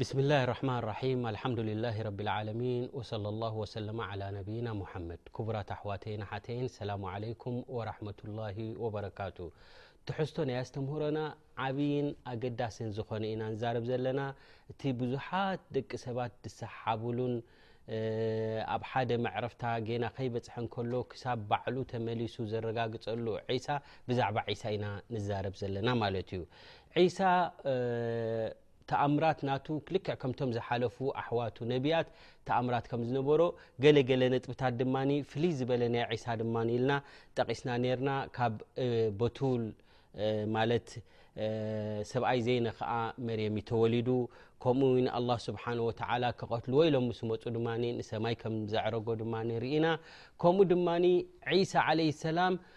ብስምላህ ራሕማን ራሒም ኣልሓምዱሊላሂ ረቢል ዓለሚን ወሰለላሁ ወሰለመ ዓላ ነቢይና ሙሓመድ ክቡራት ኣሕዋተይን ኣሓተይን ሰላሙ ዓለይኩም ወራሕመቱላሂ ወበረካቱ ትሕዝቶ ናይ ኣስተምህሮና ዓብይን ኣገዳስን ዝኾነ ኢና ንዛረብ ዘለና እቲ ብዙሓት ደቂ ሰባት ዝሰሓብሉን ኣብ ሓደ መዕረፍታ ጌና ከይበፅሐ ከሎ ክሳብ ባዕሉ ተመሊሱ ዘረጋግፀሉ ዒሳ ብዛዕባ ዒሳ ኢና ንዛረብ ዘለና ማለት እዩ ዒሳ ተኣምራት ናቱ ልክዕ ከምቶም ዝሓለፉ ኣሕዋቱ ነቢያት ተኣምራት ከም ዝነበሮ ገለገለ ነጥብታት ድማ ፍልይ ዝበለ ናይ ዒሳ ድማ ኢልና ጠቂስና ነርና ካብ በቱል ማለት ሰብኣይ ዘይነ ከዓ መርየም ተወሊዱ ከምኡ ውን ኣላ ስብሓን ወተላ ክቀትልዎ ኢሎም ምስ መፁ ድማ ንሰማይ ከም ዘዕረጎ ድማ ርኢና ከምኡ ድማ ዒሳ ዓለ ሰላም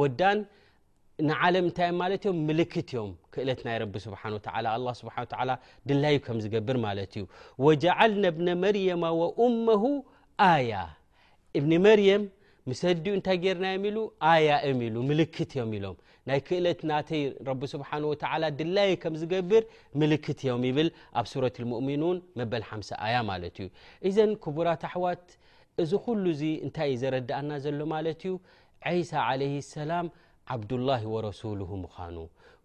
ወዳን ንዓለም እንታይ እዮም ማለት እዮም ምልክት እዮም ክእለት ናይ ረቢ ስብሓ ወ ኣ ስብሓ ላ ድላዩ ከም ዝገብር ማለት እዩ ወጀዓልና እብነ መርየማ ወእመሁ ኣያ እብኒ መርየም ምስ ኣዲኡ እንታይ ጌርናዮም ኢሉ ኣያ እም ኢሉ ምልክት እዮም ኢሎም ናይ ክእለት ናተይ ረቢ ስብሓ ወላ ድላዩ ከም ዝገብር ምልክት እዮም ይብል ኣብ ሱረት ሙእሚኑን መበል ሓምሳ ኣያ ማለት እዩ እዘን ክቡራት ኣሕዋት እዚ ኩሉ እዚ እንታይ እዩ ዘረዳእና ዘሎ ማለት እዩ ዒሳ ዓለይሂ ሰላም ዓብዱላሂ ወረሱሉሁ ምዃኑ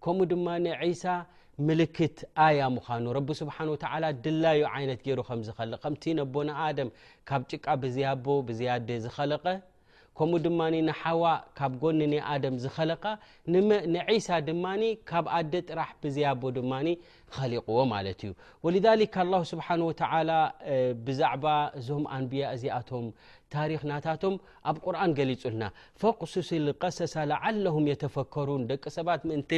ከምኡ ድማ ዒሳ ምልክት ኣያ ምዃኑ ረቢ ስብሓን ወተዓላ ድላዩ ዓይነት ገይሩ ከም ዝኸልቕ ከምቲ ነቦና ኣደም ካብ ጭቃ ብዘይ ኣቦ ብዘይ ኣደ ዝኸለቐ ከምኡ ድማ ንሓዋ ካብ ጎኒ ን ኣደም ዝኸለቃ ንዒሳ ድማ ካብ ኣደ ጥራሕ ብዘይ ኣቦ ድማ ኸሊቕዎ ማለት እዩ ወልሊክ ኣላ ስብሓን ወተዓላ ብዛዕባ እዞም ኣንብያ እዚኣቶም ታሪክ ናታቶም ኣብ ቁርን ገሊጹልና ፈቅሱስ ልቀሰሳ ላዓለሁም የተፈከሩን ደቂ ሰባት ምእንቲ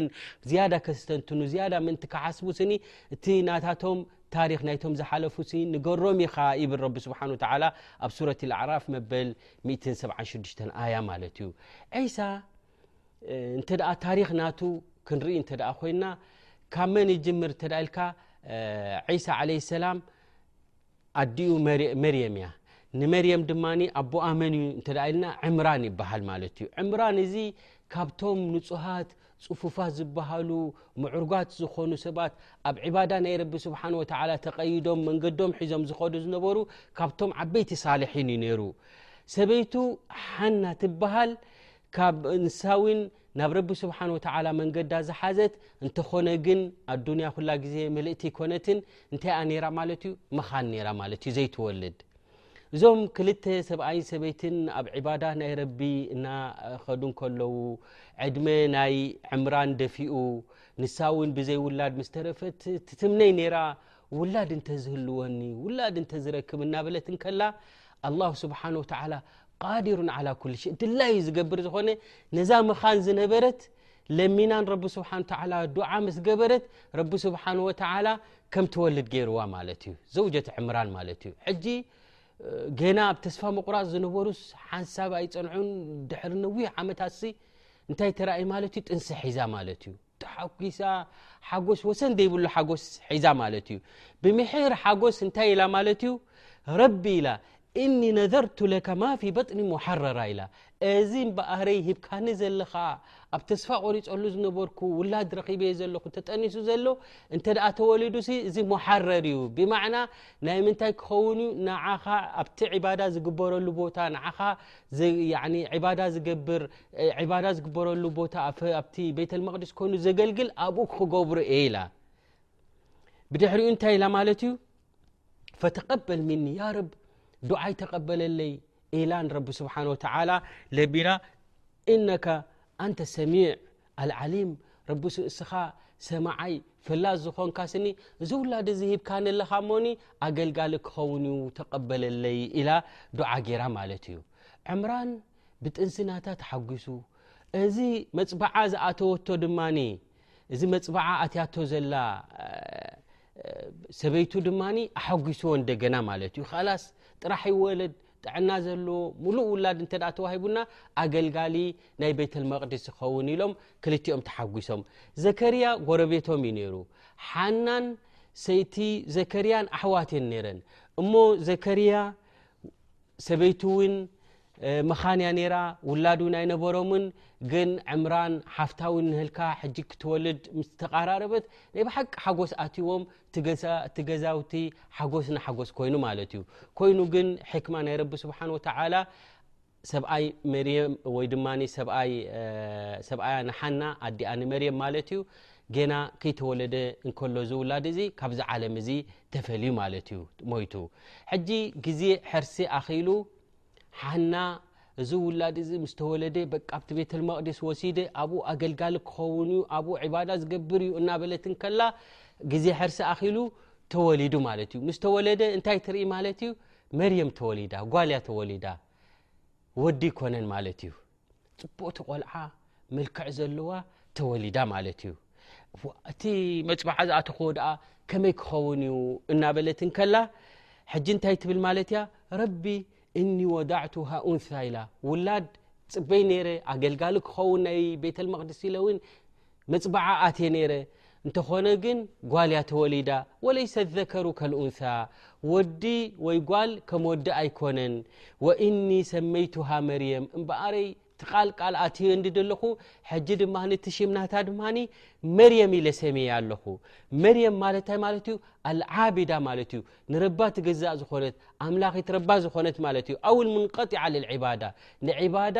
ዝያዳ ከስተንትኑ ዝያዳ ምእንቲ ክሓስቡ ስኒ እቲ ናታቶም ታሪክ ናይቶም ዝሓለፉ ሲ ንገሮም ኢኻ ይብል ረቢ ስብሓን ወተላ ኣብ ሱረት ኣዕራፍ መበል 76 ኣያ ማለት እዩ ዒሳ እንተ ታሪክ ናቱ ክንርኢ እንተ ኮይና ካብ መን ይጅምር እተ ኢልካ ዒሳ ዓለ ሰላም ኣዲኡ መርየም እያ ንመርየም ድማ ኣቦኣ መን እዩ እንተ ኢልና ዕምራን ይበሃል ማለት እዩ ዕምራን እዚ ካብቶም ንጹሃት ፅፉፋት ዝበሃሉ ምዕርጓት ዝኾኑ ሰባት ኣብ ዕባዳ ናይ ረቢ ስብሓን ወተላ ተቀይዶም መንገዶም ሒዞም ዝኸዱ ዝነበሩ ካብቶም ዓበይቲ ሳልሒን እዩ ነይሩ ሰበይቱ ሓና ትበሃል ካብ እንሳዊን ናብ ረቢ ስብሓን ወተላ መንገዳ ዝሓዘት እንተኾነ ግን ኣዱንያ ኩላ ግዜ ምልእቲ ኣይኮነትን እንታይ ኣ ነራ ማለት እዩ መኻን ነራ ማለት እዩ ዘይትወልድ እዞም ክልተ ሰብኣይን ሰበይትን ኣብ ዕባዳ ናይ ረቢ እናኸዱ ከለዉ ዕድመ ናይ ዕምራን ደፊኡ ንሳዊን ብዘይውላድ ምስ ተረፈት ትትምነይ ነራ ውላድ እንተዝህልወኒ ውላድ እንተዝረክብ እናበለት እንከላ ኣላሁ ስብሓን ወተዓላ ቃዲሩን ዓላ ኩል ሸ ድላዩ ዝገብር ዝኾነ ነዛ መኻን ዝነበረት ለሚናን ረቢ ስብሓን ተዓላ ዱዓ ምስ ገበረት ረቢ ስብሓን ወተዓላ ከም ትወልድ ገይርዋ ማለት እዩ ዘውጀት ዕምራን ማለት እዩ ሕጂ ገና ኣብ ተስፋ ምቑራፅ ዝነበሩስ ሓንሳብ ኣይፀንዑን ድሕሪ ነዊሕ ዓመታትሲ እንታይ ተራእይ ማለት እዩ ጥንሲ ሒዛ ማለት እዩ ተሓጒሳ ሓጎስ ወሰን ዘይብሉ ሓጎስ ሒዛ ማለት እዩ ብምሕር ሓጎስ እንታይ ኢላ ማለት እዩ ረቢ ኢላ እኒ ነዘርቱ ለካ ማ ፊ በጥኒ ሞሓረራ ኢላ እዚ እምበኣረይ ሂብካኒ ዘለኻ ኣብ ተስፋ ቆሪፀሉ ዝነበርኩ ውላድ ረኺበ ዘለኹ ተጠኒሱ ዘሎ እንተ ደኣ ተወሊዱ ሲ እዚ ሞሓረር እዩ ብማዕና ናይ ምንታይ ክኸውን እዩ ንዓኻ ኣብቲ ዕባዳ ዝግበረሉ ቦታ ንዓኻ ዕባዳ ዝገብር ዒባዳ ዝግበረሉ ቦታ ኣብቲ ቤተልመቅድስ ኮይኑ ዘገልግል ኣብኡ ክገብሩ እየ ኢላ ብድሕሪኡ እንታይ ኢላ ማለት እዩ ፈተቀበል ሚኒ ያ ረብ ዱዓይ ተቀበለለይ ኢላ ንረቢ ስብሓን ወተላ ለቢና እነካ ኣንተ ሰሚዕ ኣልዓሊም ረቢ እስኻ ሰማዓይ ፍላዝ ዝኾንካ ስኒ እዚ ውላድ እዚ ሂብካ ንለኻ ሞኒ ኣገልጋሊ ክኸውን እዩ ተቀበለለይ ኢላ ዱዓ ገይራ ማለት እዩ ዕምራን ብጥንሲ ናታ ተሓጒሱ እዚ መፅባዓ ዝኣተወቶ ድማ እዚ መፅባዓ ኣትያቶ ዘላ ሰበይቱ ድማ ኣሓጒስዎ እንደገና ማለት እዩ ኸላስ ጥራሕ ይወለድ ጥዕና ዘለዎ ሙሉእ ውላድ እንተ ተዋሂቡና ኣገልጋሊ ናይ ቤተልመቅድስ ዝኸውን ኢሎም ክልቲኦም ተሓጒሶም ዘከርያ ጎረቤቶም እዩ ነይሩ ሓናን ሰይቲ ዘከርያን ኣሕዋት እየን ነይረን እሞ ዘከርያ ሰበይቱ ውን መኻን እያ ነራ ውላድ ውን ኣይነበሮምን ግን ዕምራን ሓፍታ ውን ንህልካ ሕጂ ክትወልድ ምስ ተቃራረበት ናይ ብሓቂ ሓጎስ ኣትዎም እቲ ገዛውቲ ሓጎስ ንሓጎስ ኮይኑ ማለት እዩ ኮይኑ ግን ሕክማ ናይ ረቢ ስብሓን ወተላ ሰብኣይ መርም ወይ ድማ ሰብኣያ ንሓና ኣዲኣ ንመርም ማለት እዩ ጌና ከይተወለደ እንከሎ ዝውላድ እዚ ካብዚ ዓለም እዚ ተፈልዩ ማለት እዩ ሞይቱ ሕጂ ግዜ ሕርሲ ኣኺሉ ሓና እዚ ውላድ እዚ ምስ ተወለደ በቃብቲ ቤተልመቅዲስ ወሲደ ኣብኡ ኣገልጋሊ ክኸውን እዩ ኣብኡ ዕባዳ ዝገብር እዩ እናበለት ንከላ ግዜ ሕርሲ ኣኪሉ ተወሊዱ ማለት እዩ ምስ ተወለደ እንታይ ትርኢ ማለት እዩ መርየም ተወሊዳ ጓልያ ተወሊዳ ወዲ ይኮነን ማለት እዩ ፅብቅቲ ቆልዓ መልክዕ ዘለዋ ተወሊዳ ማለት እዩ እቲ መፅባዓ ዝኣተክዎ ድኣ ከመይ ክኸውን እዩ እናበለት ንከላ ሕጂ እንታይ ትብል ማለት እያ ረቢ እኒ ወዳዕቱሃ ኡንሳ ኢላ ውላድ ፅበይ ነይረ ኣገልጋሊ ክኸውን ናይ ቤተልመቅድስ ኢለ እውን መፅባዓ ኣትየ ነረ እንተኾነ ግን ጓል እያ ተወሊዳ ወለይሰ ዘከሩ ከልኡንሳ ወዲ ወይ ጓል ከም ወዲ ኣይኮነን ወእኒ ሰመይቱሃ መርየም እምበኣረይ ትቃል ቃል ኣትዮ እንዲ ዘለኹ ሕጂ ድማ ትሽምናታ ድማ መርየም ኢለ ሰሚያ ኣለኹ መርየም ማለትንታይ ማለት እዩ ኣልዓቢዳ ማለት እዩ ንረባ ትገዛእ ዝኾነት ኣምላኺት ረባ ዝኾነት ማለት እዩ ኣውል ምንቀጢዓ ልልዕባዳ ንዕባዳ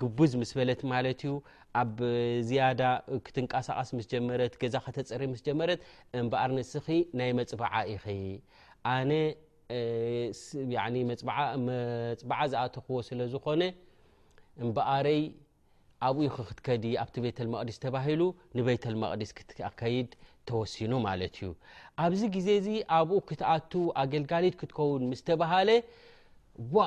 ግብዝ ምስ በለት ማለት እዩ ኣብ ዝያዳ ክትንቀሳቐስ ምስ ጀመረት ገዛ ከተፅሪ ምስ ጀመረት እምበኣር ንስኺ ናይ መፅበዓ ኢኺ ኣነ መፅበዓ ዝኣተክዎ ስለ ዝኾነ እምበኣረይ ኣብኡ ዩ ክክትከዲ ኣብቲ ቤተ መቅዲስ ተባሂሉ ንቤተ መቅዲስ ክትከይድ ተወሲኑ ማለት እዩ ኣብዚ ግዜ እዚ ኣብኡ ክትኣቱ ኣገልጋሊት ክትከውን ምስ ተባሃለ ዋ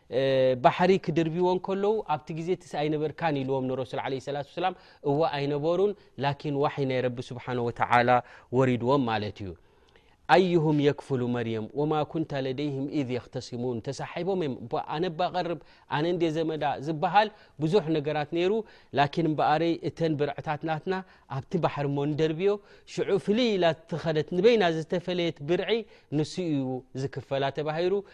ባሕሪ ክድርብዎ ከለዉ ኣብቲ ግዜ ቲስ ኣይነበርካን ኢልዎም ንረሱል ለ ስላ ሰላም እዎ ኣይነበሩን ላኪን ዋሕይ ናይ ረቢ ስብሓን ወተላ ወሪድዎም ማለት እዩ ኣይሁም የክፍሉ መርየም ወማ ኩንታ ለደይህም ኢዝ የክተስሙን ተሳሒቦም እም እባ ኣነ ባ ቀርብ ኣነ እንዴ ዘመዳ ዝበሃል ብዙሕ ነገራት ነይሩ ላኪን እምበኣረይ እተን ብርዕታት ናትና ኣብቲ ባሕሪ እሞ ንደርብዮ ሽዑ ፍልይ ኢላ ትኸደት ንበይና ዝተፈለየት ብርዒ ንሱ እዩ ዝክፈላ ተባሂሩ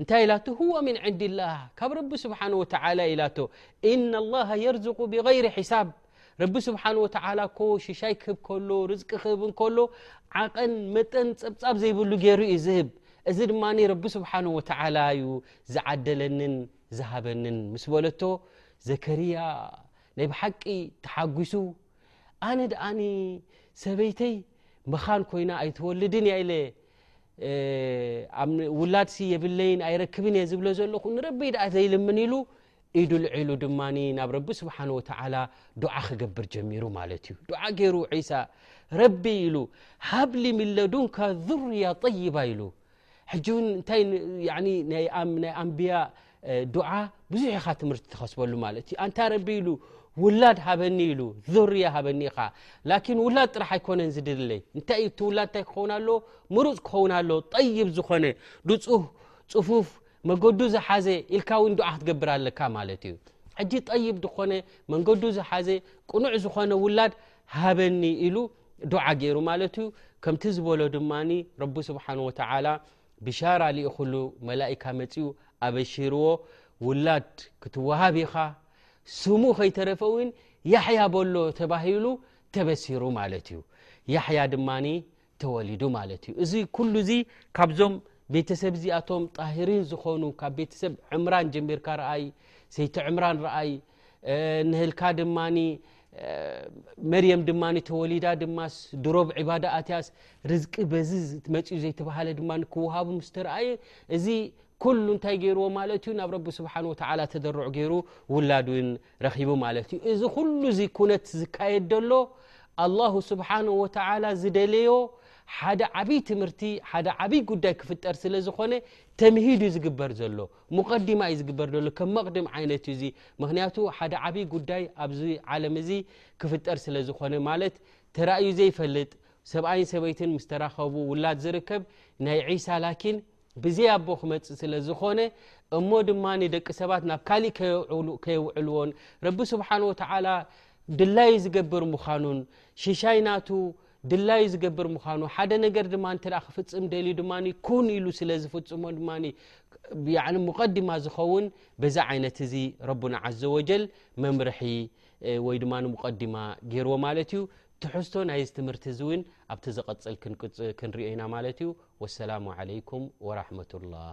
እንታይ ኢላቶ ሁወ ምን ዕንዲ ላህ ካብ ረቢ ስብሓን ወተላ ኢላቶ እና ላሃ የርዝቁ ብغይሪ ሕሳብ ረቢ ስብሓን ወተላ እኮ ሽሻይ ክህብ ከሎ ርዝቂ ክህብ እንከሎ ዓቐን መጠን ፀብፃብ ዘይብሉ ገይሩ እዩ ዝህብ እዚ ድማ ረቢ ስብሓን ወተላ እዩ ዝዓደለንን ዝሃበንን ምስ በለቶ ዘከርያ ናይ ብሓቂ ተሓጒሱ ኣነ ድኣኒ ሰበይተይ መኻን ኮይና ኣይትወልድን እያ ኢለ ውላድሲ የብለይን ኣይረክብን እየ ዝብሎ ዘለኹ ንረቢ ድኣ ዘይልምን ኢሉ ኢዱ ልዒሉ ድማ ናብ ረቢ ስብሓን ወተዓላ ዱዓ ክገብር ጀሚሩ ማለት እዩ ዱዓ ገይሩ ዒሳ ረቢ ኢሉ ሃብሊ ሚለዱንካ ዙርያ ጠይባ ኢሉ ሕጂ ውን እንታይ ናይ ኣንብያ ዱዓ ብዙሕ ኢኻ ትምህርቲ ትኸስበሉ ማለት እዩ ኣንታ ረቢ ኢሉ ውላድ ሃበኒ ኢሉ ዙርያ ሃበኒ ኢኻ ላኪን ውላድ ጥራሕ ኣይኮነን ዝድለይ እንታይ እዩ እቲ ውላድ እንታይ ክኸውን ኣሎ ምሩፅ ክኸውን ኣሎ ጠይብ ዝኾነ ድፁህ ፅፉፍ መገዱ ዝሓዘ ኢልካ እውን ዱዓ ክትገብር ኣለካ ማለት እዩ ሕጂ ጠይብ ዝኾነ መንገዱ ዝሓዘ ቅኑዕ ዝኾነ ውላድ ሃበኒ ኢሉ ዱዓ ገይሩ ማለት እዩ ከምቲ ዝበሎ ድማ ረቢ ስብሓን ወተዓላ ብሻራ ልኢኹሉ መላካ መፅኡ ኣበሽርዎ ውላድ ክትወሃብ ኢኻ ስሙ ከይተረፈ ውን ያሕያ በሎ ተባሂሉ ተበሲሩ ማለት እዩ ያሕያ ድማ ተወሊዱ ማለት እዩ እዚ ኩሉ እዚ ካብዞም ቤተሰብ እዚኣቶም ጣሂሪን ዝኾኑ ካብ ቤተሰብ ዕምራን ጀሚርካ ረኣይ ሰይቲ ዕምራን ረኣይ ንህልካ ድማ መርየም ድማ ተወሊዳ ድማ ድሮብ ዕባዳ ኣትያስ ርዝቂ በዚ መፅኡ ዘይተባሃለ ድማ ክወሃቡ ምስ ተረኣየ እዚ ኩሉ እንታይ ገይርዎ ማለት እዩ ናብ ረቢ ስብሓን ወተላ ተደርዑ ገይሩ ውላድ ውን ረኺቡ ማለት እዩ እዚ ኩሉ ዚ ኩነት ዝካየድ ዘሎ ኣላሁ ስብሓን ወተላ ዝደለዮ ሓደ ዓብይ ትምህርቲ ሓደ ዓብይ ጉዳይ ክፍጠር ስለ ዝኾነ ተምሂዱ ዝግበር ዘሎ ሙቀዲማ እዩ ዝግበር ዘሎ ከም መቅድም ዓይነት እዩ እዚ ምክንያቱ ሓደ ዓብይ ጉዳይ ኣብዚ ዓለም እዚ ክፍጠር ስለ ዝኮነ ማለት ተራእዩ ዘይፈልጥ ሰብኣይን ሰበይትን ምስ ተራከቡ ውላድ ዝርከብ ናይ ዒሳ ላኪን ብዘይ ኣቦ ክመፅእ ስለ ዝኮነ እሞ ድማ ደቂ ሰባት ናብ ካሊእ ከየውዕልዎን ረቢ ስብሓን ወተዓላ ድላዩ ዝገብር ምዃኑን ሽሻይ ናቱ ድላዩ ዝገብር ምዃኑ ሓደ ነገር ድማ እተ ክፍፅም ደልዩ ድማ ኩን ኢሉ ስለ ዝፍፅሞ ድማ ሙቀድማ ዝኸውን በዛ ዓይነት እዚ ረቡና ዘ ወጀል መምርሒ ወይ ድማ ሙቀድማ ገይርዎ ማለት እዩ ትሕዝቶ ናይ ዚ ትምህርቲ እዚ እውን ኣብቲ ዝቐፅል ክንሪኦ ኢና ማለት እዩ ወሰላሙ ዓለይኩም ወራሕመት ላህ